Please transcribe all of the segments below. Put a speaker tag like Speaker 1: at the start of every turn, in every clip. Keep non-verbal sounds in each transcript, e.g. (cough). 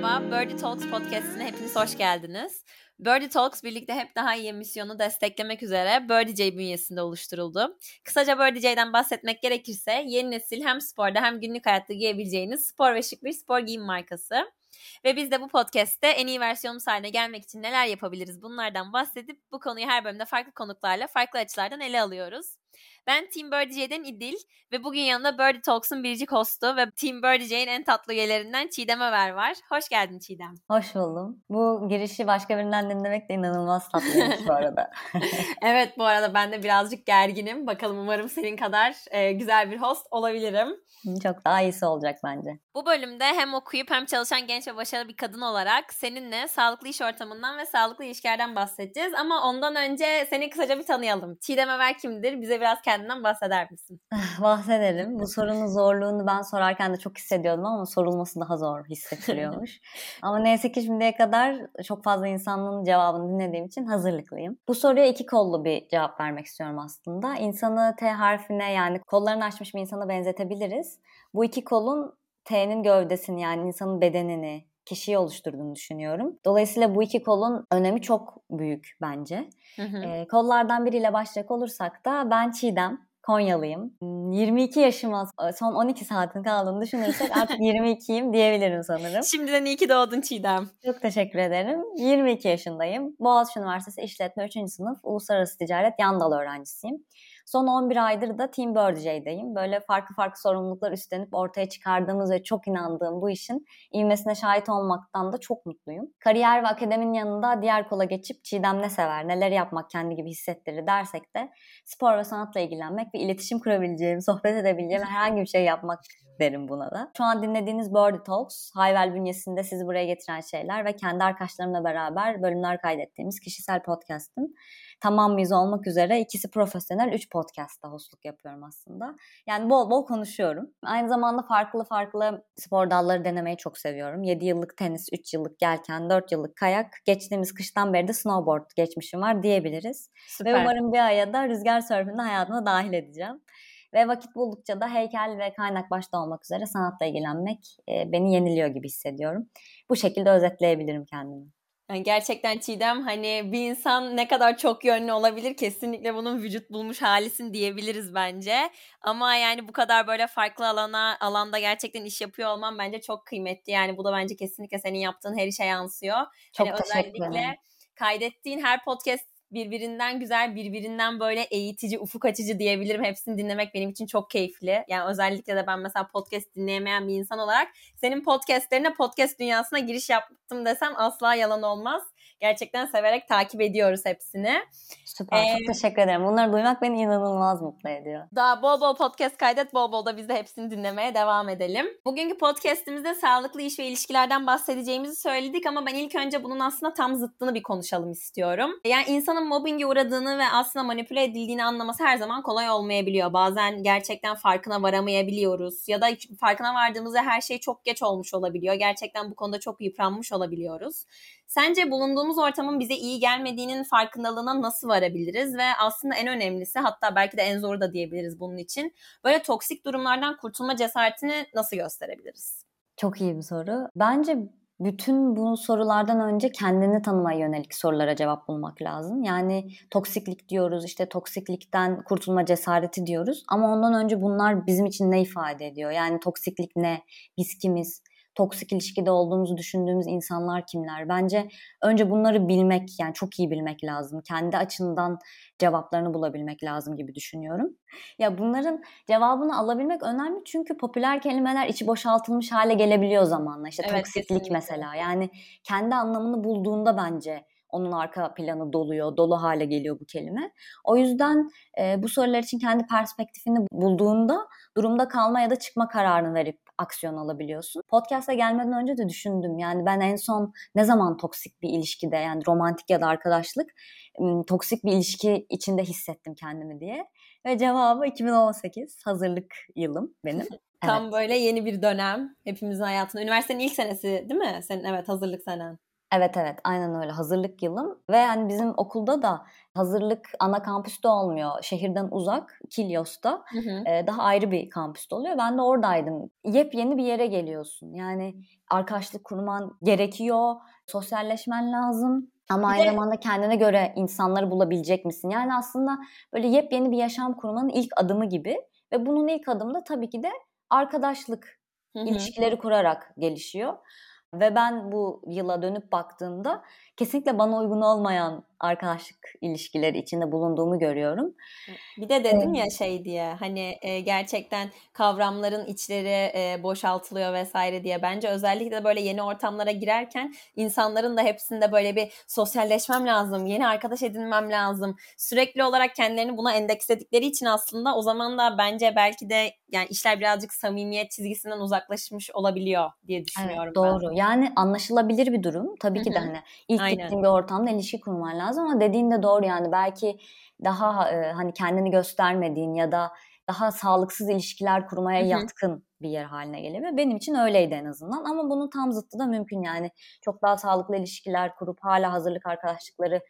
Speaker 1: Merhaba, Birdie Talks podcastine hepiniz hoş geldiniz. Birdie Talks birlikte hep daha iyi misyonu desteklemek üzere Birdie J bünyesinde oluşturuldu. Kısaca Birdie J'den bahsetmek gerekirse yeni nesil hem sporda hem günlük hayatta giyebileceğiniz spor ve şık bir spor giyim markası. Ve biz de bu podcast'te en iyi versiyonumuz haline gelmek için neler yapabiliriz bunlardan bahsedip bu konuyu her bölümde farklı konuklarla farklı açılardan ele alıyoruz. Ben Team Birdie'den İdil ve bugün yanında Birdie Talks'un biricik hostu ve Team Birdie'nin en tatlı üyelerinden Çiğdem Över var. Hoş geldin Çiğdem.
Speaker 2: Hoş buldum. Bu girişi başka birinden dinlemek de inanılmaz tatlıymış bu arada. (laughs)
Speaker 1: evet bu arada ben de birazcık gerginim. Bakalım umarım senin kadar e, güzel bir host olabilirim.
Speaker 2: Çok daha iyisi olacak bence.
Speaker 1: Bu bölümde hem okuyup hem çalışan genç ve başarılı bir kadın olarak seninle sağlıklı iş ortamından ve sağlıklı ilişkilerden bahsedeceğiz. Ama ondan önce seni kısaca bir tanıyalım. Çiğdem Ömer kimdir? Bize biraz kendinden bahseder misin?
Speaker 2: Bahsederim. Bu (laughs) sorunun zorluğunu ben sorarken de çok hissediyordum ama sorulması daha zor hissettiriyormuş. (laughs) ama neyse ki şimdiye kadar çok fazla insanın cevabını dinlediğim için hazırlıklıyım. Bu soruya iki kollu bir cevap vermek istiyorum aslında. İnsanı T harfine yani kollarını açmış bir insana benzetebiliriz. Bu iki kolun T'nin gövdesini yani insanın bedenini, kişiyi oluşturduğunu düşünüyorum. Dolayısıyla bu iki kolun önemi çok büyük bence. Hı hı. E, kollardan biriyle başlayacak olursak da ben Çiğdem. Konyalıyım. 22 yaşıma son 12 saatin kaldığını düşünürsek artık (laughs) 22'yim diyebilirim sanırım.
Speaker 1: Şimdiden iyi ki doğdun Çiğdem.
Speaker 2: Çok teşekkür ederim. 22 yaşındayım. Boğaziçi Üniversitesi İşletme 3. sınıf Uluslararası Ticaret yan dal öğrencisiyim. Son 11 aydır da Team Birdie'deyim. Böyle farklı farklı sorumluluklar üstlenip ortaya çıkardığımız ve çok inandığım bu işin ivmesine şahit olmaktan da çok mutluyum. Kariyer ve akademinin yanında diğer kola geçip Çiğdem ne sever, neler yapmak kendi gibi hissettirir dersek de spor ve sanatla ilgilenmek ve iletişim kurabileceğim, sohbet edebileceğim herhangi bir şey yapmak derim buna da. Şu an dinlediğiniz Birdie Talks, Hayvel bünyesinde sizi buraya getiren şeyler ve kendi arkadaşlarımla beraber bölümler kaydettiğimiz kişisel podcast'ım tamam mıyız olmak üzere ikisi profesyonel, üç podcast'ta hostluk yapıyorum aslında. Yani bol bol konuşuyorum. Aynı zamanda farklı farklı spor dalları denemeyi çok seviyorum. 7 yıllık tenis, 3 yıllık gelken, 4 yıllık kayak. Geçtiğimiz kıştan beri de snowboard geçmişim var diyebiliriz. Süper. Ve umarım bir aya da rüzgar sörfünü hayatıma dahil edeceğim. Ve vakit buldukça da heykel ve kaynak başta olmak üzere sanatla ilgilenmek beni yeniliyor gibi hissediyorum. Bu şekilde özetleyebilirim kendimi.
Speaker 1: Yani gerçekten Çiğdem hani bir insan ne kadar çok yönlü olabilir kesinlikle bunun vücut bulmuş halisin diyebiliriz bence. Ama yani bu kadar böyle farklı alana alanda gerçekten iş yapıyor olman bence çok kıymetli. Yani bu da bence kesinlikle senin yaptığın her işe yansıyor.
Speaker 2: Çok hani teşekkür ederim.
Speaker 1: kaydettiğin her podcast birbirinden güzel, birbirinden böyle eğitici, ufuk açıcı diyebilirim. Hepsini dinlemek benim için çok keyifli. Yani özellikle de ben mesela podcast dinleyemeyen bir insan olarak senin podcastlerine podcast dünyasına giriş yaptım desem asla yalan olmaz. Gerçekten severek takip ediyoruz hepsini.
Speaker 2: Süper. Ee, çok teşekkür ederim. Bunları duymak beni inanılmaz mutlu ediyor.
Speaker 1: Daha bol bol podcast kaydet. Bol bol da biz de hepsini dinlemeye devam edelim. Bugünkü podcastimizde sağlıklı iş ve ilişkilerden bahsedeceğimizi söyledik ama ben ilk önce bunun aslında tam zıttını bir konuşalım istiyorum. Yani insanın mobbinge uğradığını ve aslında manipüle edildiğini anlaması her zaman kolay olmayabiliyor. Bazen gerçekten farkına varamayabiliyoruz ya da farkına vardığımızda her şey çok geç olmuş olabiliyor. Gerçekten bu konuda çok yıpranmış olabiliyoruz. Sence bulunduğumuz ortamın bize iyi gelmediğinin farkındalığına nasıl varabiliriz ve aslında en önemlisi hatta belki de en zoru da diyebiliriz bunun için böyle toksik durumlardan kurtulma cesaretini nasıl gösterebiliriz?
Speaker 2: Çok iyi bir soru. Bence bütün bu sorulardan önce kendini tanımaya yönelik sorulara cevap bulmak lazım. Yani toksiklik diyoruz, işte toksiklikten kurtulma cesareti diyoruz. Ama ondan önce bunlar bizim için ne ifade ediyor? Yani toksiklik ne? Biz kimiz? Toksik ilişkide olduğumuzu düşündüğümüz insanlar kimler? Bence önce bunları bilmek yani çok iyi bilmek lazım. Kendi açından cevaplarını bulabilmek lazım gibi düşünüyorum. Ya bunların cevabını alabilmek önemli çünkü popüler kelimeler içi boşaltılmış hale gelebiliyor zamanla. İşte evet, toksiklik kesinlikle. mesela. Yani kendi anlamını bulduğunda bence onun arka planı doluyor, dolu hale geliyor bu kelime. O yüzden e, bu sorular için kendi perspektifini bulduğunda durumda kalma ya da çıkma kararını verip aksiyon alabiliyorsun. Podcast'a gelmeden önce de düşündüm. Yani ben en son ne zaman toksik bir ilişkide yani romantik ya da arkadaşlık toksik bir ilişki içinde hissettim kendimi diye. Ve cevabı 2018 hazırlık yılım benim. (laughs)
Speaker 1: Tam evet. böyle yeni bir dönem hepimizin hayatında. Üniversitenin ilk senesi değil mi? Senin evet hazırlık senen.
Speaker 2: Evet evet aynen öyle hazırlık yılım ve hani bizim okulda da hazırlık ana kampüste olmuyor. Şehirden uzak Kilyos'ta
Speaker 1: Hı hı.
Speaker 2: e, daha ayrı bir kampüste oluyor. Ben de oradaydım. Yepyeni bir yere geliyorsun. Yani arkadaşlık kurman gerekiyor. Sosyalleşmen lazım. Ama aynı
Speaker 1: de-
Speaker 2: zamanda kendine göre insanları bulabilecek misin? Yani aslında böyle yepyeni bir yaşam kurmanın ilk adımı gibi. Ve bunun ilk adımı da tabii ki de arkadaşlık
Speaker 1: Hı hı.
Speaker 2: ilişkileri kurarak gelişiyor. Ve ben bu yıla dönüp baktığımda kesinlikle bana uygun olmayan arkadaşlık ilişkileri içinde bulunduğumu görüyorum.
Speaker 1: Bir de dedim ya şey diye hani e, gerçekten kavramların içleri e, boşaltılıyor vesaire diye. Bence özellikle böyle yeni ortamlara girerken insanların da hepsinde böyle bir sosyalleşmem lazım, yeni arkadaş edinmem lazım. Sürekli olarak kendilerini buna endeksledikleri için aslında o zaman da bence belki de yani işler birazcık samimiyet çizgisinden uzaklaşmış olabiliyor diye düşünüyorum
Speaker 2: Evet,
Speaker 1: ben.
Speaker 2: doğru. Yani anlaşılabilir bir durum. Tabii ki de hani ilk
Speaker 1: Aynen.
Speaker 2: gittiğin bir ortamda ilişki kurman lazım ama dediğin de doğru yani belki daha e, hani kendini göstermediğin ya da daha sağlıksız ilişkiler kurmaya
Speaker 1: Hı hı.
Speaker 2: yatkın bir yer haline geliyor. Benim için öyleydi en azından ama bunun tam zıttı da mümkün yani. Çok daha sağlıklı ilişkiler kurup hala hazırlık arkadaşlıkları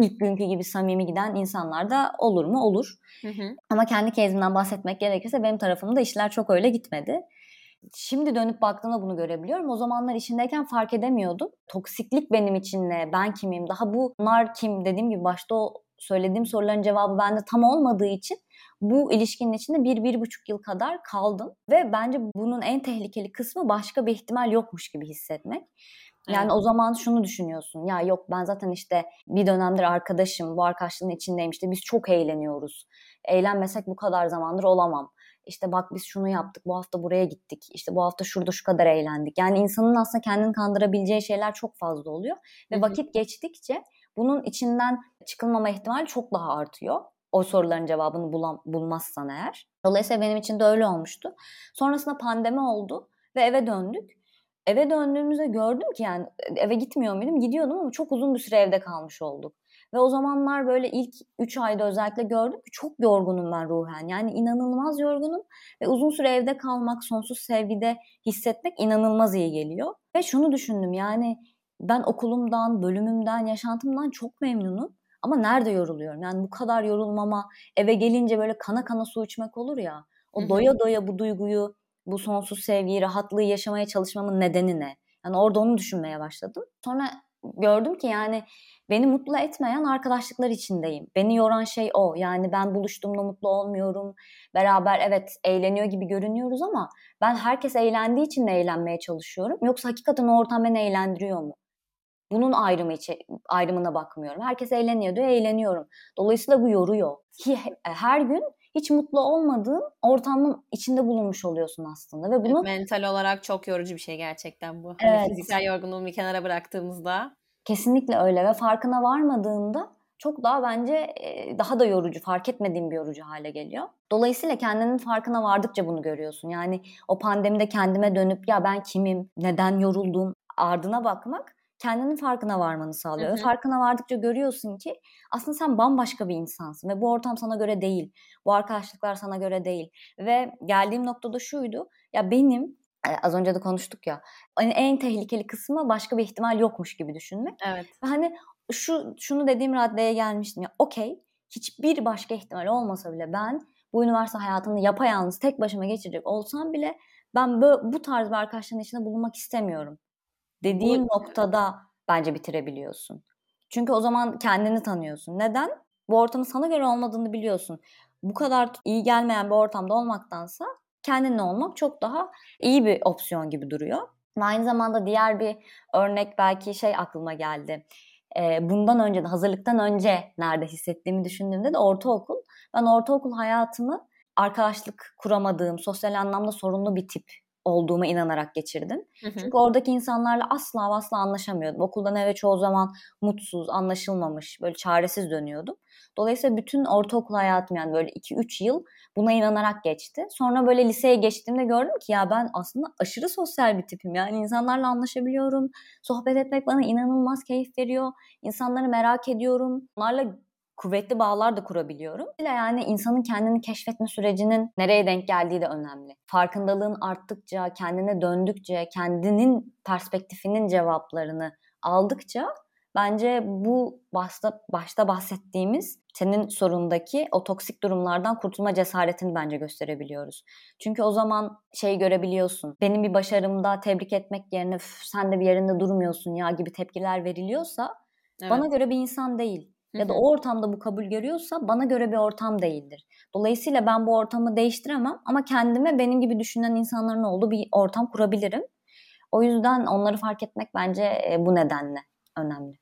Speaker 2: ilk günkü gibi samimi giden insanlar da olur mu? Olur.
Speaker 1: Hı hı.
Speaker 2: Ama kendi kezimden bahsetmek gerekirse benim tarafımda işler çok öyle gitmedi. Şimdi dönüp baktığımda bunu görebiliyorum. O zamanlar içindeyken fark edemiyordum. Toksiklik benim için ne? Ben kimim? Daha bunlar kim? Dediğim gibi başta o söylediğim soruların cevabı bende tam olmadığı için bu ilişkinin içinde bir, bir buçuk yıl kadar kaldım. Ve bence bunun en tehlikeli kısmı başka bir ihtimal yokmuş gibi hissetmek. Yani
Speaker 1: Evet.
Speaker 2: o zaman şunu düşünüyorsun. Ya yok ben zaten işte bir dönemdir arkadaşım. Bu arkadaşlığın içindeyim. İşte biz çok eğleniyoruz. Eğlenmesek bu kadar zamandır olamam. İşte bak biz şunu yaptık. Bu hafta buraya gittik. İşte bu hafta şurada şu kadar eğlendik. Yani insanın aslında kendini kandırabileceği şeyler çok fazla oluyor. Ve vakit geçtikçe bunun içinden çıkılmama ihtimali çok daha artıyor. O soruların cevabını bulam, bulmazsan eğer. Dolayısıyla benim için de öyle olmuştu. Sonrasında pandemi oldu ve eve döndük. Eve döndüğümüzde gördüm ki yani eve gitmiyor muydum? Gidiyordum ama çok uzun bir süre evde kalmış olduk. Ve o zamanlar böyle ilk 3 ayda özellikle gördüm ki çok yorgunum ben ruhen. Yani inanılmaz yorgunum ve uzun süre evde kalmak, sonsuz sevgide hissetmek inanılmaz iyi geliyor. Ve şunu düşündüm yani ben okulumdan, bölümümden, yaşantımdan çok memnunum. Ama nerede yoruluyorum? Yani bu kadar yorulmama, eve gelince böyle kana kana su içmek olur ya. O doya doya bu duyguyu, bu sonsuz sevgiyi, rahatlığı yaşamaya çalışmamın nedeni ne? Yani orada onu düşünmeye başladım. Sonra gördüm ki yani beni mutlu etmeyen arkadaşlıklar içindeyim. Beni yoran şey o. Yani ben buluştuğumda mutlu olmuyorum. Beraber evet eğleniyor gibi görünüyoruz ama ben herkes eğlendiği için mi eğlenmeye çalışıyorum? Yoksa hakikaten o ortam beni eğlendiriyor mu? Bunun ayrımı içi, ayrımına bakmıyorum. Herkes eğleniyor diyor, eğleniyorum. Dolayısıyla bu yoruyor. Ki her gün hiç mutlu olmadığın ortamın içinde bulunmuş oluyorsun aslında ve bunu
Speaker 1: Mental olarak çok yorucu bir şey gerçekten bu. Hani
Speaker 2: Evet.
Speaker 1: fiziksel yorgunluğu bir kenara bıraktığımızda.
Speaker 2: Kesinlikle öyle ve farkına varmadığında çok daha bence e, daha da yorucu, fark etmediğim bir yorucu hale geliyor. Dolayısıyla kendinin farkına vardıkça bunu görüyorsun. Yani o pandemide kendime dönüp ya ben kimim, neden yoruldum ardına bakmak kendinin farkına varmanı sağlıyor.
Speaker 1: Hı hı.
Speaker 2: farkına vardıkça görüyorsun ki aslında sen bambaşka bir insansın ve bu ortam sana göre değil. Bu arkadaşlıklar sana göre değil. Ve geldiğim noktada şuydu. Ya benim az önce de konuştuk ya. Hani en tehlikeli kısmı başka bir ihtimal yokmuş gibi düşünmek.
Speaker 1: Evet.
Speaker 2: Ve hani şu şunu dediğim raddeye gelmiştim ya. Okey. Hiçbir başka ihtimal olmasa bile ben bu üniversite hayatını yapayalnız tek başıma geçirecek olsam bile ben bu, bu tarz bir arkadaşların içinde bulunmak istemiyorum. Dediğim
Speaker 1: Bu-
Speaker 2: noktada bence bitirebiliyorsun. Çünkü o zaman kendini tanıyorsun. Neden? Bu ortamın sana göre olmadığını biliyorsun. Bu kadar iyi gelmeyen bir ortamda olmaktansa kendinle olmak çok daha iyi bir opsiyon gibi duruyor. Aynı zamanda diğer bir örnek belki şey aklıma geldi. Bundan önce de hazırlıktan önce nerede hissettiğimi düşündüğümde de ortaokul. Ben ortaokul hayatımı arkadaşlık kuramadığım, sosyal anlamda sorunlu bir tip olduğuma inanarak geçirdim.
Speaker 1: Hı hı.
Speaker 2: Çünkü oradaki insanlarla asla asla anlaşamıyordum. Okuldan eve çoğu zaman mutsuz, anlaşılmamış, böyle çaresiz dönüyordum. Dolayısıyla bütün ortaokul hayatım yani böyle 2-3 yıl buna inanarak geçti. Sonra böyle liseye geçtiğimde gördüm ki ya ben aslında aşırı sosyal bir tipim. Yani insanlarla anlaşabiliyorum. Sohbet etmek bana inanılmaz keyif veriyor. İnsanları merak ediyorum. Onlarla kuvvetli bağlar da kurabiliyorum. Yani insanın kendini keşfetme sürecinin nereye denk geldiği de önemli. Farkındalığın arttıkça, kendine döndükçe, kendinin perspektifinin cevaplarını aldıkça bence bu başta, başta bahsettiğimiz senin sorundaki o toksik durumlardan kurtulma cesaretini bence gösterebiliyoruz. Çünkü o zaman şey görebiliyorsun. Benim bir başarımda tebrik etmek yerine sen de bir yerinde durmuyorsun ya gibi tepkiler veriliyorsa evet. bana göre bir insan değil. Ya da o ortamda bu kabul görüyorsa bana göre bir ortam değildir. Dolayısıyla ben bu ortamı değiştiremem ama kendime benim gibi düşünen insanların olduğu bir ortam kurabilirim. O yüzden onları fark etmek bence bu nedenle önemli.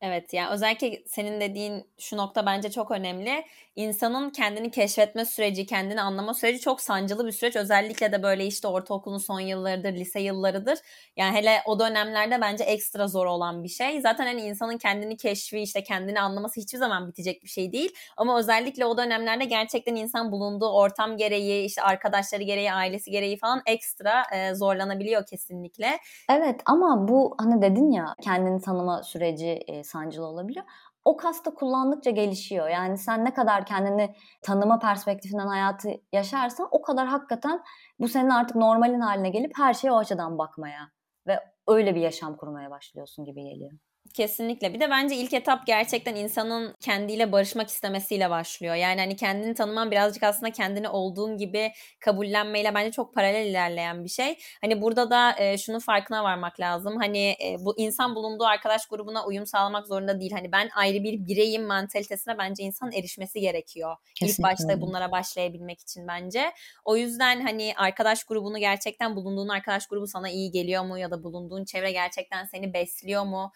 Speaker 1: Evet ya yani özellikle senin dediğin şu nokta bence çok önemli. İnsanın kendini keşfetme süreci, kendini anlama süreci çok sancılı bir süreç. Özellikle de böyle işte ortaokulun son yıllarıdır, lise yıllarıdır. Yani hele o dönemlerde bence ekstra zor olan bir şey. Zaten hani insanın kendini keşfi, işte kendini anlaması hiçbir zaman bitecek bir şey değil. Ama özellikle o dönemlerde gerçekten insan bulunduğu ortam gereği, işte arkadaşları gereği, ailesi gereği falan ekstra e, zorlanabiliyor kesinlikle.
Speaker 2: Evet ama bu hani dedin ya kendini tanıma süreci e, sancılı olabiliyor. O kas da kullandıkça gelişiyor. Yani sen ne kadar kendini tanıma perspektifinden hayatı yaşarsan o kadar hakikaten bu senin artık normalin haline gelip her şeye o açıdan bakmaya ve öyle bir yaşam kurmaya başlıyorsun gibi geliyor.
Speaker 1: Kesinlikle. Bir de bence ilk etap gerçekten insanın kendiyle barışmak istemesiyle başlıyor. Yani hani kendini tanıman birazcık aslında kendini olduğun gibi kabullenmeyle bence çok paralel ilerleyen bir şey. Hani burada da e, şunun farkına varmak lazım. Hani e, bu insan bulunduğu arkadaş grubuna uyum sağlamak zorunda değil. Hani ben ayrı bir bireyim mantalitesine bence insan erişmesi gerekiyor. Kesinlikle. İlk başta bunlara başlayabilmek için bence. O yüzden hani arkadaş grubunu gerçekten bulunduğun arkadaş grubu sana iyi geliyor mu ya da bulunduğun çevre gerçekten seni besliyor mu?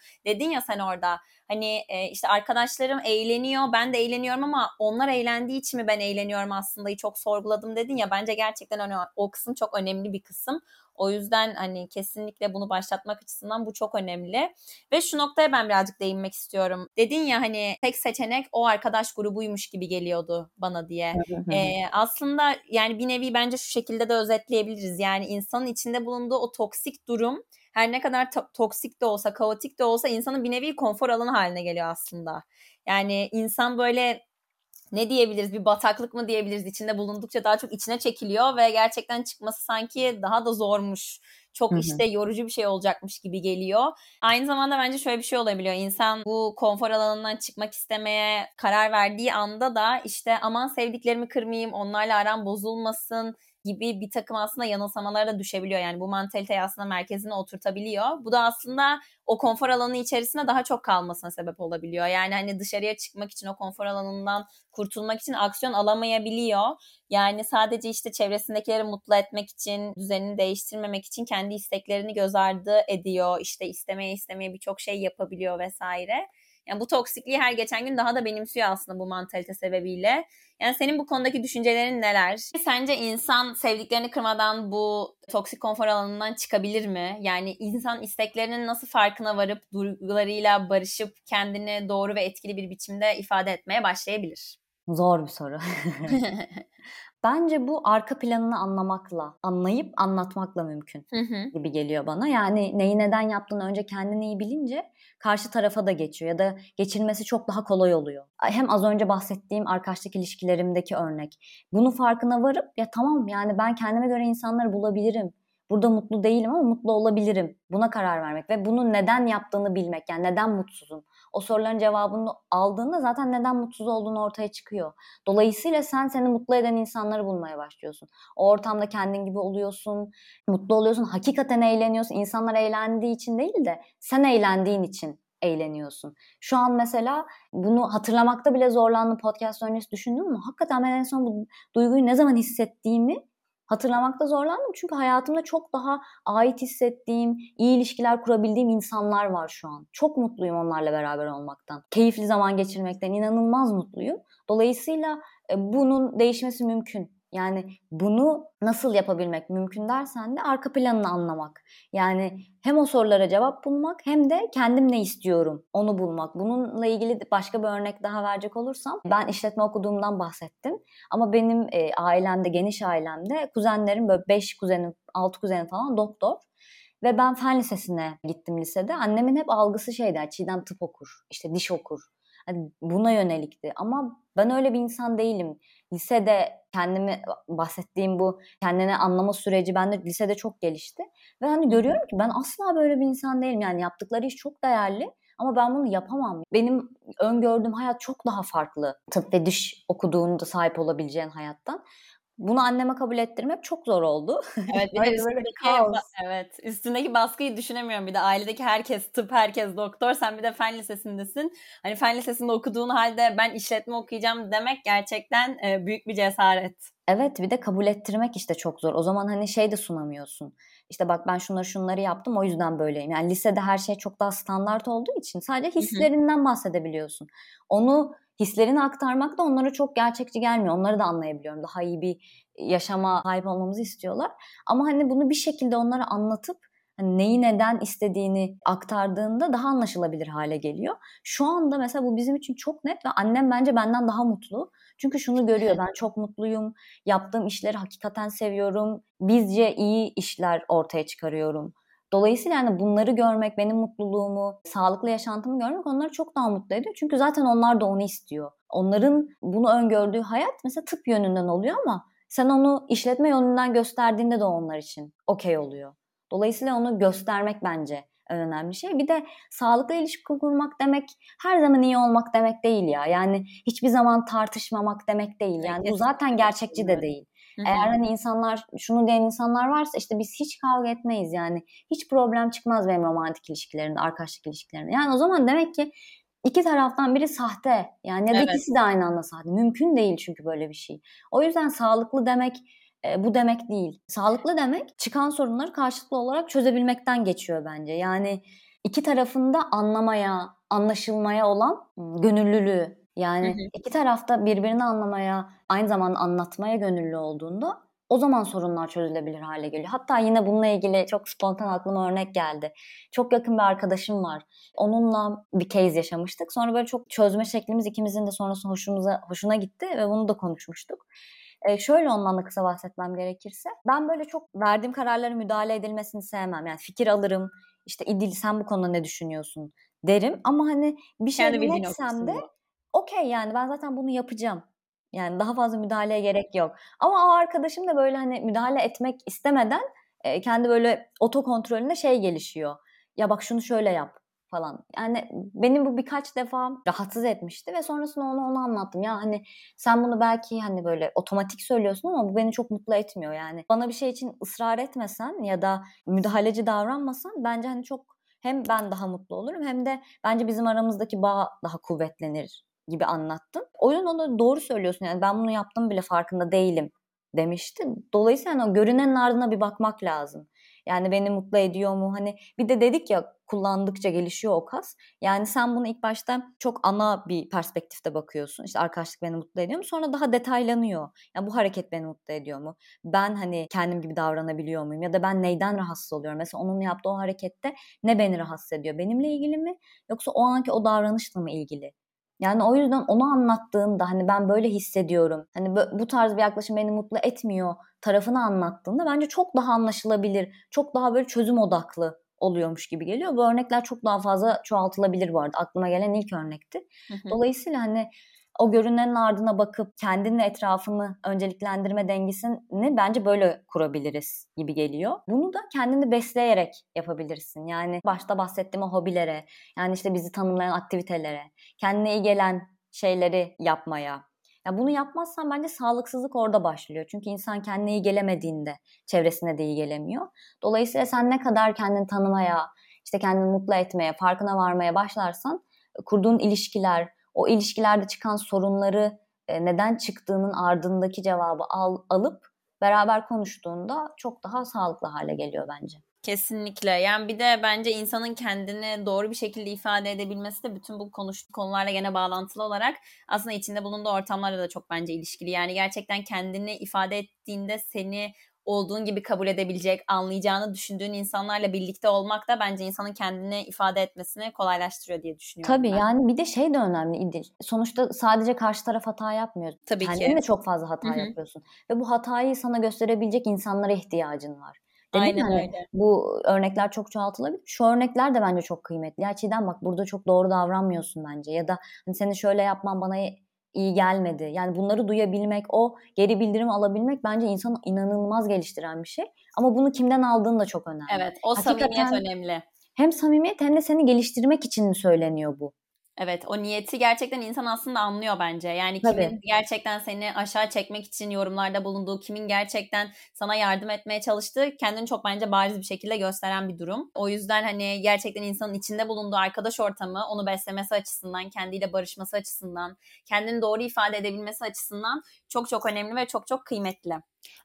Speaker 1: Dedin ya sen orada hani e, işte arkadaşlarım eğleniyor ben de eğleniyorum ama onlar eğlendiği için mi ben eğleniyorum aslında çok sorguladım dedin ya bence gerçekten hani o kısım çok önemli bir kısım. O yüzden hani kesinlikle bunu başlatmak açısından bu çok önemli. Ve şu noktaya ben birazcık değinmek istiyorum. Dedin ya hani tek seçenek o arkadaş grubuymuş gibi geliyordu bana diye. ee, aslında yani bir nevi bence şu şekilde de özetleyebiliriz. Yani insanın içinde bulunduğu o toksik durum her ne kadar to- toksik de olsa, kaotik de olsa insanın bir nevi konfor alanı haline geliyor aslında. Yani insan böyle ne diyebiliriz bir bataklık mı diyebiliriz içinde bulundukça daha çok içine çekiliyor ve gerçekten çıkması sanki daha da zormuş çok Hı-hı. işte yorucu bir şey olacakmış gibi geliyor. Aynı zamanda bence şöyle bir şey olabiliyor. İnsan bu konfor alanından çıkmak istemeye karar verdiği anda da işte aman sevdiklerimi kırmayayım, onlarla aram bozulmasın gibi bir takım aslında yanılsamalara da düşebiliyor. Yani bu mantaliteyi aslında merkezine oturtabiliyor. Bu da aslında o konfor alanı içerisinde daha çok kalmasına sebep olabiliyor. Yani hani dışarıya çıkmak için o konfor alanından kurtulmak için aksiyon alamayabiliyor. Yani sadece işte çevresindekileri mutlu etmek için, düzenini değiştirmemek için kendi isteklerini göz ardı ediyor. İşte istemeye istemeye birçok şey yapabiliyor vesaire. Yani bu toksikliği her geçen gün daha da benimsiyor aslında bu mantalite sebebiyle. Yani senin bu konudaki düşüncelerin neler? Sence insan sevdiklerini kırmadan bu toksik konfor alanından çıkabilir mi? Yani insan isteklerinin nasıl farkına varıp duygularıyla barışıp kendini doğru ve etkili bir biçimde ifade etmeye başlayabilir?
Speaker 2: Zor bir soru. (laughs) Bence bu arka planını anlamakla, anlayıp anlatmakla mümkün hı hı. gibi geliyor bana. Yani neyi neden yaptığını önce kendini iyi bilince karşı tarafa da geçiyor ya da geçirmesi çok daha kolay oluyor. Hem az önce bahsettiğim arkadaşlık ilişkilerimdeki örnek. Bunu farkına varıp ya tamam yani ben kendime göre insanları bulabilirim. Burada mutlu değilim ama mutlu olabilirim. Buna karar vermek ve bunu neden yaptığını bilmek. Yani neden mutsuzum? O soruların cevabını aldığında zaten neden mutsuz olduğunu ortaya çıkıyor. Dolayısıyla sen seni mutlu eden insanları bulmaya başlıyorsun. O ortamda kendin gibi oluyorsun, mutlu oluyorsun, hakikaten eğleniyorsun. İnsanlar eğlendiği için değil de sen eğlendiğin için eğleniyorsun. Şu an mesela bunu hatırlamakta bile zorlandım podcast öncesi düşündüm mü? Hakikaten ben en son bu duyguyu ne zaman hissettiğimi hatırlamakta zorlandım. Çünkü hayatımda çok daha ait hissettiğim, iyi ilişkiler kurabildiğim insanlar var şu an. Çok mutluyum onlarla beraber olmaktan. Keyifli zaman geçirmekten inanılmaz mutluyum. Dolayısıyla e, bunun değişmesi mümkün. Yani bunu nasıl yapabilmek mümkün dersen de arka planını anlamak. Yani hem o sorulara cevap bulmak hem de kendim ne istiyorum onu bulmak. Bununla ilgili başka bir örnek daha verecek olursam ben işletme okuduğumdan bahsettim. Ama benim e, ailemde, geniş ailemde kuzenlerim böyle 5 kuzenim, 6 kuzenim falan doktor. Ve ben fen lisesine gittim lisede. Annemin hep algısı şeydi, Çiğdem tıp okur, işte diş okur. Hani buna yönelikti. Ama Ben öyle bir insan değilim. Lisede kendimi bahsettiğim bu kendini anlama süreci bende lisede çok gelişti. Ve hani görüyorum ki ben asla böyle bir insan değilim. Yani yaptıkları iş çok değerli ama ben bunu yapamam. Benim öngördüğüm hayat çok daha farklı. Tıp ve diş okuduğunda sahip olabileceğin hayattan. Bunu anneme kabul ettirmek çok zor oldu.
Speaker 1: Evet, bir de (laughs) böyle kaos. Evet, üstündeki baskıyı düşünemiyorum. Bir de ailedeki herkes tıp, herkes doktor. Sen bir de fen lisesindesin. Hani fen lisesinde okuduğun halde ben işletme okuyacağım demek gerçekten e, büyük bir cesaret.
Speaker 2: Evet, bir de kabul ettirmek işte çok zor. O zaman hani şey de sunamıyorsun. İşte bak ben şunları şunları yaptım o yüzden böyleyim. Yani lisede her şey çok daha standart olduğu için sadece hislerinden bahsedebiliyorsun. Onu hislerini aktarmak da onlara çok gerçekçi gelmiyor. Onları da anlayabiliyorum. Daha iyi bir yaşama sahip olmamızı istiyorlar. Ama hani bunu bir şekilde onlara anlatıp hani neyi neden istediğini aktardığında daha anlaşılabilir hale geliyor. Şu anda mesela bu bizim için çok net ve annem bence benden daha mutlu. Çünkü şunu görüyor ben çok mutluyum. Yaptığım işleri hakikaten seviyorum. Bizce iyi işler ortaya çıkarıyorum. Dolayısıyla yani bunları görmek, benim mutluluğumu, sağlıklı yaşantımı görmek onları çok daha mutlu ediyor. Çünkü zaten onlar da onu istiyor. Onların bunu öngördüğü hayat mesela tıp yönünden oluyor ama sen onu işletme yönünden gösterdiğinde de onlar için okey oluyor. Dolayısıyla onu göstermek bence en önemli şey. Bir de sağlıklı ilişki kurmak demek her zaman iyi olmak demek değil ya. Yani hiçbir zaman tartışmamak demek değil. Yani bu zaten gerçekçi de değil. Eğer hani insanlar şunu diyen insanlar varsa işte biz hiç kavga etmeyiz yani. Hiç problem çıkmaz benim romantik ilişkilerimde, arkadaşlık ilişkilerimde. Yani o zaman demek ki iki taraftan biri sahte. Yani ya da evet. ikisi de aynı anda sahte. Mümkün değil çünkü böyle bir şey. O yüzden sağlıklı demek e, bu demek değil. Sağlıklı demek çıkan sorunları karşılıklı olarak çözebilmekten geçiyor bence. Yani iki tarafında anlamaya, anlaşılmaya olan gönüllülüğü yani hı hı. iki tarafta birbirini anlamaya, aynı zamanda anlatmaya gönüllü olduğunda o zaman sorunlar çözülebilir hale geliyor. Hatta yine bununla ilgili çok spontan aklıma örnek geldi. Çok yakın bir arkadaşım var. Onunla bir case yaşamıştık. Sonra böyle çok çözme şeklimiz ikimizin de sonrasında hoşumuza hoşuna gitti ve bunu da konuşmuştuk. Ee, şöyle ondan da kısa bahsetmem gerekirse. Ben böyle çok verdiğim kararlara müdahale edilmesini sevmem. Yani fikir alırım. İşte İdil sen bu konuda ne düşünüyorsun derim. Ama hani bir şey dinletsem de okey yani ben zaten bunu yapacağım. Yani daha fazla müdahaleye gerek yok. Ama o arkadaşım da böyle hani müdahale etmek istemeden e, kendi böyle otokontrolünde şey gelişiyor. Ya bak şunu şöyle yap falan. Yani benim bu birkaç defa rahatsız etmişti ve sonrasında onu onu anlattım. Ya hani sen bunu belki hani böyle otomatik söylüyorsun ama bu beni çok mutlu etmiyor yani. Bana bir şey için ısrar etmesen ya da müdahaleci davranmasan bence hani çok hem ben daha mutlu olurum hem de bence bizim aramızdaki bağ daha kuvvetlenir gibi anlattım. O yüzden ona doğru söylüyorsun yani ben bunu yaptım bile farkında değilim demişti. Dolayısıyla yani o görünenin ardına bir bakmak lazım. Yani beni mutlu ediyor mu? Hani bir de dedik ya kullandıkça gelişiyor o kas. Yani sen bunu ilk başta çok ana bir perspektifte bakıyorsun. İşte arkadaşlık beni mutlu ediyor mu? Sonra daha detaylanıyor. Yani bu hareket beni mutlu ediyor mu? Ben hani kendim gibi davranabiliyor muyum? Ya da ben neyden rahatsız oluyorum? Mesela onun yaptığı o harekette ne beni rahatsız ediyor? Benimle ilgili mi? Yoksa o anki o davranışla mı ilgili? Yani o yüzden onu anlattığında hani ben böyle hissediyorum. Hani bu tarz bir yaklaşım beni mutlu etmiyor tarafını anlattığında bence çok daha anlaşılabilir. Çok daha böyle çözüm odaklı oluyormuş gibi geliyor. Bu örnekler çok daha fazla çoğaltılabilir bu arada. Aklıma gelen ilk örnekti. Dolayısıyla hani o görünenin ardına bakıp kendinle etrafını önceliklendirme dengesini bence böyle kurabiliriz gibi geliyor. Bunu da kendini besleyerek yapabilirsin. Yani başta bahsettiğim o hobilere, yani işte bizi tanımlayan aktivitelere, kendine iyi gelen şeyleri yapmaya. Ya bunu yapmazsan bence sağlıksızlık orada başlıyor. Çünkü insan kendine iyi gelemediğinde çevresine de iyi gelemiyor. Dolayısıyla sen ne kadar kendini tanımaya, işte kendini mutlu etmeye, farkına varmaya başlarsan kurduğun ilişkiler, o ilişkilerde çıkan sorunları e, neden çıktığının ardındaki cevabı al, alıp beraber konuştuğunda çok daha sağlıklı hale geliyor bence.
Speaker 1: Kesinlikle. Yani bir de bence insanın kendini doğru bir şekilde ifade edebilmesi de bütün bu konuştuğu konularla gene bağlantılı olarak aslında içinde bulunduğu ortamlarla da çok bence ilişkili. Yani gerçekten kendini ifade ettiğinde seni olduğun gibi kabul edebilecek, anlayacağını düşündüğün insanlarla birlikte olmak da bence insanın kendini ifade etmesini kolaylaştırıyor diye düşünüyorum.
Speaker 2: Tabii ben. yani bir de şey de önemli İdil. Sonuçta sadece karşı taraf hata yapmıyor.
Speaker 1: Tabii
Speaker 2: Kendin ki. de çok fazla hata Hı-hı. yapıyorsun. Ve bu hatayı sana gösterebilecek insanlara ihtiyacın var.
Speaker 1: Dedim Aynen hani, öyle.
Speaker 2: Bu örnekler çok çoğaltılabilir. Şu örnekler de bence çok kıymetli. Ya Çiğdem bak burada çok doğru davranmıyorsun bence. Ya da hani seni şöyle yapman bana iyi gelmedi. Yani bunları duyabilmek, o geri bildirim alabilmek bence insanı inanılmaz geliştiren bir şey. Ama bunu kimden aldığın da çok önemli.
Speaker 1: Evet, o Hakikaten samimiyet önemli.
Speaker 2: Hem samimiyet hem de seni geliştirmek için söyleniyor bu?
Speaker 1: Evet o niyeti gerçekten insan aslında anlıyor bence. Yani kimin Tabii. gerçekten seni aşağı çekmek için yorumlarda bulunduğu, kimin gerçekten sana yardım etmeye çalıştığı kendini çok bence bariz bir şekilde gösteren bir durum. O yüzden hani gerçekten insanın içinde bulunduğu arkadaş ortamı onu beslemesi açısından, kendiyle barışması açısından, kendini doğru ifade edebilmesi açısından çok çok önemli ve çok çok kıymetli.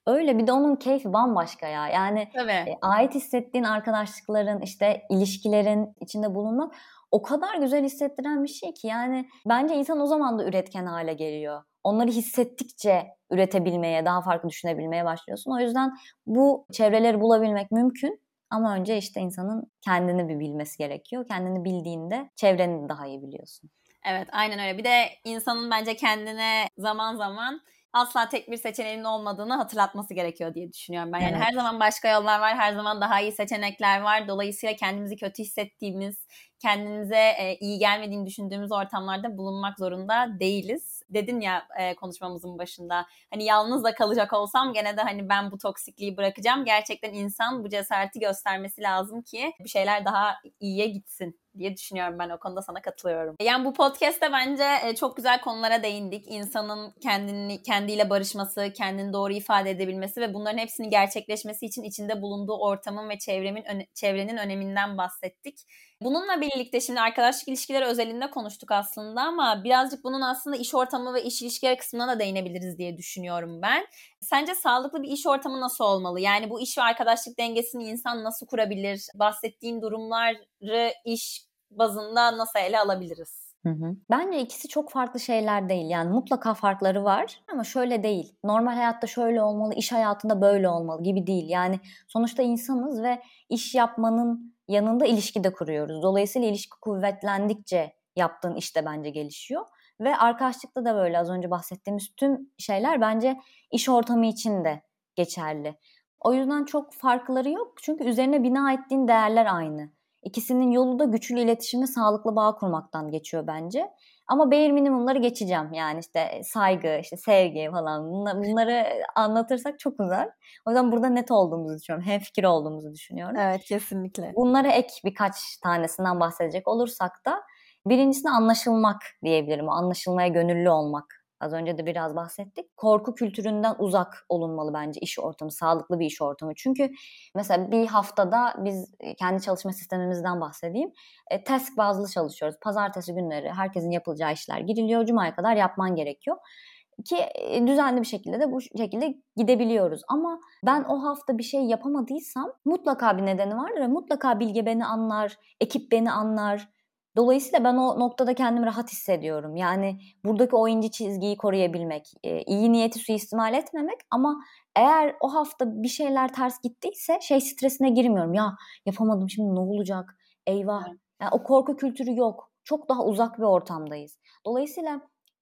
Speaker 2: Öyle bir de onun keyfi bambaşka ya. Yani e, ait hissettiğin arkadaşlıkların, işte ilişkilerin içinde bulunmak o kadar güzel hissettiren bir şey ki yani bence insan o zaman da üretken hale geliyor. Onları hissettikçe üretebilmeye, daha farklı düşünebilmeye başlıyorsun. O yüzden bu çevreleri bulabilmek mümkün. Ama önce işte insanın kendini bir bilmesi gerekiyor. Kendini bildiğinde çevreni daha iyi biliyorsun.
Speaker 1: Evet aynen öyle. Bir de insanın bence kendine zaman zaman asla tek bir seçeneğinin olmadığını hatırlatması gerekiyor diye düşünüyorum ben. Yani evet. her zaman başka yollar var, her zaman daha iyi seçenekler var. Dolayısıyla kendimizi kötü hissettiğimiz, kendimize e, iyi gelmediğini düşündüğümüz ortamlarda bulunmak zorunda değiliz. Dedin ya e, konuşmamızın başında hani yalnız da kalacak olsam gene de hani ben bu toksikliği bırakacağım. Gerçekten insan bu cesareti göstermesi lazım ki bir şeyler daha iyiye gitsin diye düşünüyorum ben o konuda sana katılıyorum. Yani bu podcast'te bence e, çok güzel konulara değindik. İnsanın kendini kendiyle barışması, kendini doğru ifade edebilmesi ve bunların hepsinin gerçekleşmesi için içinde bulunduğu ortamın ve çevremin çevrenin öneminden bahsettik. Bununla birlikte şimdi arkadaşlık ilişkileri özelinde konuştuk aslında ama birazcık bunun aslında iş ortamı ve iş ilişkileri kısmına da değinebiliriz diye düşünüyorum ben. Sence sağlıklı bir iş ortamı nasıl olmalı? Yani bu iş ve arkadaşlık dengesini insan nasıl kurabilir? Bahsettiğin durumları iş bazında nasıl ele alabiliriz?
Speaker 2: Hı hı. Bence ikisi çok farklı şeyler değil. Yani mutlaka farkları var ama şöyle değil. Normal hayatta şöyle olmalı, iş hayatında böyle olmalı gibi değil. Yani sonuçta insanız ve iş yapmanın yanında ilişki de kuruyoruz. Dolayısıyla ilişki kuvvetlendikçe yaptığın iş de bence gelişiyor. Ve arkadaşlıkta da böyle az önce bahsettiğimiz tüm şeyler bence iş ortamı için de geçerli. O yüzden çok farkları yok. Çünkü üzerine bina ettiğin değerler aynı. İkisinin yolu da güçlü iletişimi sağlıklı bağ kurmaktan geçiyor bence. Ama bare minimumları geçeceğim. Yani işte saygı, işte sevgi falan bunları anlatırsak çok uzar. O yüzden burada net olduğumuzu düşünüyorum. Hem fikir olduğumuzu düşünüyorum.
Speaker 1: Evet kesinlikle.
Speaker 2: Bunlara ek birkaç tanesinden bahsedecek olursak da birincisine anlaşılmak diyebilirim. Anlaşılmaya gönüllü olmak Az önce de biraz bahsettik. Korku kültüründen uzak olunmalı bence iş ortamı, sağlıklı bir iş ortamı. Çünkü mesela bir haftada biz e, kendi çalışma sistemimizden bahsedeyim. E, task bazlı çalışıyoruz. Pazartesi günleri herkesin yapılacağı işler giriliyor. Cuma'ya kadar yapman gerekiyor ki e, düzenli bir şekilde de bu şekilde gidebiliyoruz. Ama ben o hafta bir şey yapamadıysam mutlaka bir nedeni vardır mutlaka Bilge beni anlar, ekip beni anlar, Dolayısıyla ben o noktada kendimi rahat hissediyorum. Yani buradaki o ince çizgiyi koruyabilmek, e, iyi niyeti suistimal etmemek ama eğer o hafta bir şeyler ters gittiyse şey stresine girmiyorum. Ya yapamadım şimdi ne olacak? Eyvah. Yani o korku kültürü yok. Çok daha uzak bir ortamdayız. Dolayısıyla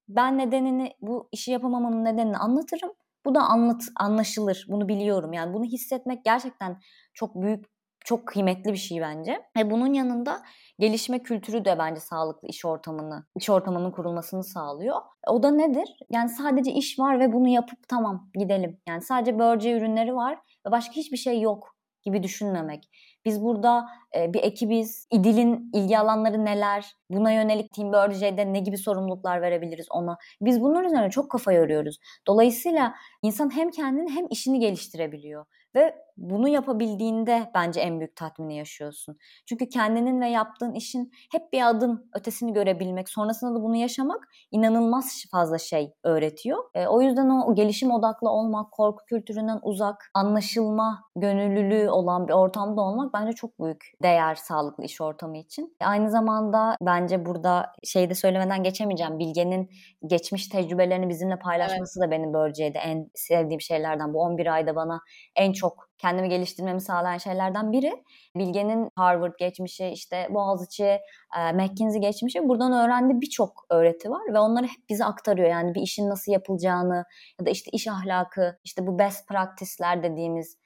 Speaker 2: ben nedenini bu işi yapamamamın nedenini anlatırım. Bu da anlat anlaşılır. Bunu biliyorum. Yani bunu hissetmek gerçekten çok büyük çok kıymetli bir şey bence. Ve bunun yanında gelişme kültürü de bence sağlıklı iş ortamını, iş ortamının kurulmasını sağlıyor. O da nedir? Yani sadece iş var ve bunu yapıp tamam gidelim. Yani sadece börce ürünleri var ve başka hiçbir şey yok gibi düşünmemek. Biz burada bir ekibiz. İdil'in ilgi alanları neler? Buna yönelik Team Birdie'de ne gibi sorumluluklar verebiliriz ona? Biz bunların üzerine çok kafa yoruyoruz. Dolayısıyla insan hem kendini hem işini geliştirebiliyor. Ve bunu yapabildiğinde bence en büyük tatmini yaşıyorsun. Çünkü kendinin ve yaptığın işin hep bir adım ötesini görebilmek, sonrasında da bunu yaşamak inanılmaz fazla şey öğretiyor. E, o yüzden o gelişim odaklı olmak, korku kültüründen uzak, anlaşılma, gönüllülüğü olan bir ortamda olmak bence çok büyük değer sağlıklı iş ortamı için. E, aynı zamanda bence burada şeyde söylemeden geçemeyeceğim. Bilge'nin geçmiş tecrübelerini bizimle paylaşması evet. da benim Börce'de en sevdiğim şeylerden. Bu 11 ayda bana en çok kendimi geliştirmemi sağlayan şeylerden biri. Bilge'nin Harvard geçmişi, işte Boğaziçi, e, McKinsey geçmişi buradan öğrendiği birçok öğreti var ve onları hep bize aktarıyor. Yani bir işin nasıl yapılacağını ya da işte iş ahlakı, işte bu best practice'ler dediğimiz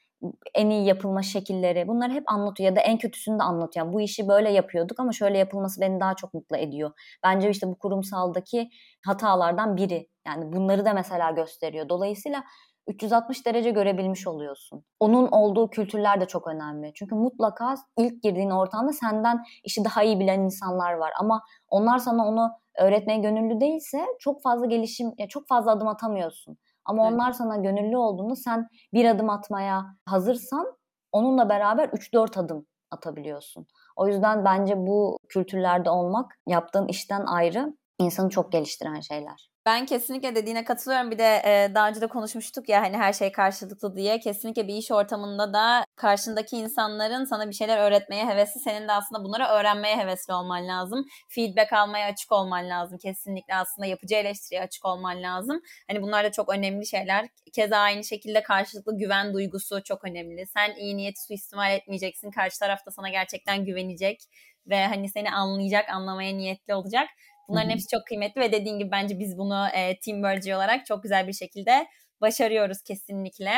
Speaker 2: en iyi yapılma şekilleri bunları hep anlatıyor ya da en kötüsünü de anlatıyor. Bu işi böyle yapıyorduk ama şöyle yapılması beni daha çok mutlu ediyor. Bence işte bu kurumsaldaki hatalardan biri. Yani bunları da mesela gösteriyor. Dolayısıyla 360 derece görebilmiş oluyorsun. Onun olduğu kültürler de çok önemli. Çünkü mutlaka ilk girdiğin ortamda senden işi daha iyi bilen insanlar var ama onlar sana onu öğretmeye gönüllü değilse çok fazla gelişim, çok fazla adım atamıyorsun. Ama evet. onlar sana gönüllü olduğunda sen bir adım atmaya hazırsan onunla beraber 3-4 adım atabiliyorsun. O yüzden bence bu kültürlerde olmak yaptığın işten ayrı insanı çok geliştiren şeyler.
Speaker 1: Ben kesinlikle dediğine katılıyorum. Bir de e, daha önce de konuşmuştuk ya hani her şey karşılıklı diye. Kesinlikle bir iş ortamında da karşındaki insanların sana bir şeyler öğretmeye hevesli. Senin de aslında bunları öğrenmeye hevesli olman lazım. Feedback almaya açık olman lazım. Kesinlikle aslında yapıcı eleştiriye açık olman lazım. Hani bunlar da çok önemli şeyler. Keza aynı şekilde karşılıklı güven duygusu çok önemli. Sen iyi niyeti suistimal etmeyeceksin. Karşı tarafta sana gerçekten güvenecek ve hani seni anlayacak, anlamaya niyetli olacak. Bunların hepsi çok kıymetli ve dediğin gibi bence biz bunu e, Team Virgie olarak çok güzel bir şekilde başarıyoruz kesinlikle.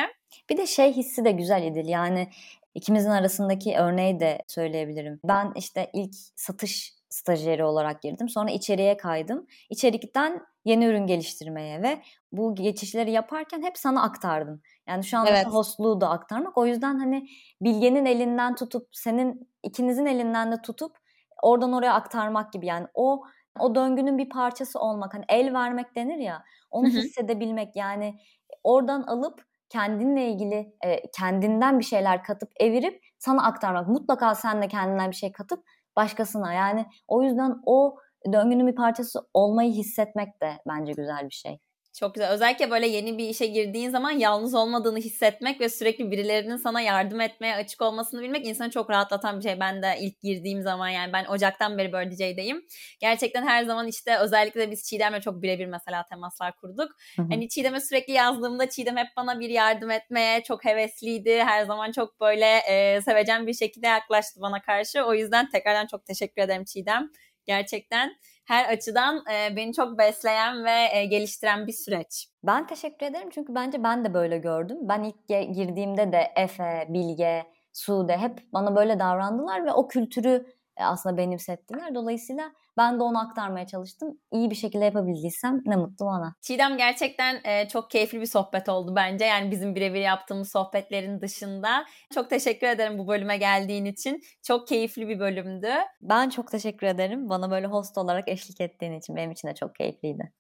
Speaker 2: Bir de şey hissi de güzel İdil yani ikimizin arasındaki örneği de söyleyebilirim. Ben işte ilk satış stajyeri olarak girdim. Sonra içeriye kaydım. İçerikten yeni ürün geliştirmeye ve bu geçişleri yaparken hep sana aktardım. Yani şu anda evet. hostluğu da aktarmak. O yüzden hani Bilge'nin elinden tutup senin ikinizin elinden de tutup oradan oraya aktarmak gibi. Yani o o döngünün bir parçası olmak. Hani el vermek denir ya. Onu Hı-hı. hissedebilmek yani oradan alıp kendinle ilgili e, kendinden bir şeyler katıp evirip sana aktarmak. Mutlaka sen de kendinden bir şey katıp başkasına. Yani o yüzden o döngünün bir parçası olmayı hissetmek de bence güzel bir şey.
Speaker 1: Çok güzel. Özellikle böyle yeni bir işe girdiğin zaman yalnız olmadığını hissetmek ve sürekli birilerinin sana yardım etmeye açık olmasını bilmek insanı çok rahatlatan bir şey. Ben de ilk girdiğim zaman yani ben Ocak'tan beri böyle DJ'deyim. Gerçekten her zaman işte özellikle biz Çiğdem'le çok birebir mesela temaslar kurduk. Hı hı. Hani Çiğdem'e sürekli yazdığımda Çiğdem hep bana bir yardım etmeye çok hevesliydi. Her zaman çok böyle e, sevecen bir şekilde yaklaştı bana karşı. O yüzden tekrardan çok teşekkür ederim Çiğdem. Gerçekten her açıdan e, beni çok besleyen ve e, geliştiren bir süreç.
Speaker 2: Ben teşekkür ederim çünkü bence ben de böyle gördüm. Ben ilk girdiğimde de Efe, Bilge, Sude hep bana böyle davrandılar ve o kültürü aslında benimsettiler. Dolayısıyla ben de onu aktarmaya çalıştım. İyi bir şekilde yapabildiysem ne mutlu bana.
Speaker 1: Çiğdem gerçekten e, çok keyifli bir sohbet oldu bence. Yani bizim birebir yaptığımız sohbetlerin dışında. Çok teşekkür ederim bu bölüme geldiğin için. Çok keyifli bir bölümdü.
Speaker 2: Ben çok teşekkür ederim. Bana böyle host olarak eşlik ettiğin için benim için de çok keyifliydi.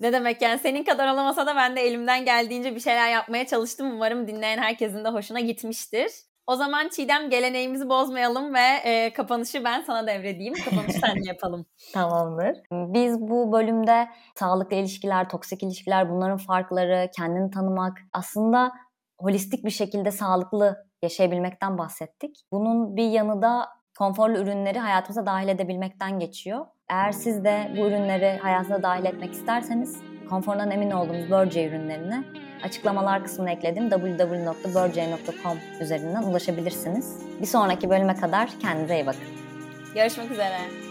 Speaker 1: Ne demek yani senin kadar olamasa da ben de elimden geldiğince bir şeyler yapmaya çalıştım. Umarım dinleyen herkesin de hoşuna gitmiştir. O zaman Çiğdem geleneğimizi bozmayalım ve e, kapanışı ben sana devredeyim. Kapanışı sen yapalım. (laughs)
Speaker 2: Tamamdır. Biz bu bölümde sağlıklı ilişkiler, toksik ilişkiler, bunların farkları, kendini tanımak, aslında holistik bir şekilde sağlıklı yaşayabilmekten bahsettik. Bunun bir yanı da konforlu ürünleri hayatımıza dahil edebilmekten geçiyor. Eğer siz de bu ürünleri hayatınıza dahil etmek isterseniz konforundan emin olduğumuz Burce ürünlerini açıklamalar kısmına ekledim www.burce.com üzerinden ulaşabilirsiniz. Bir sonraki bölüme kadar kendinize iyi bakın.
Speaker 1: Görüşmek üzere.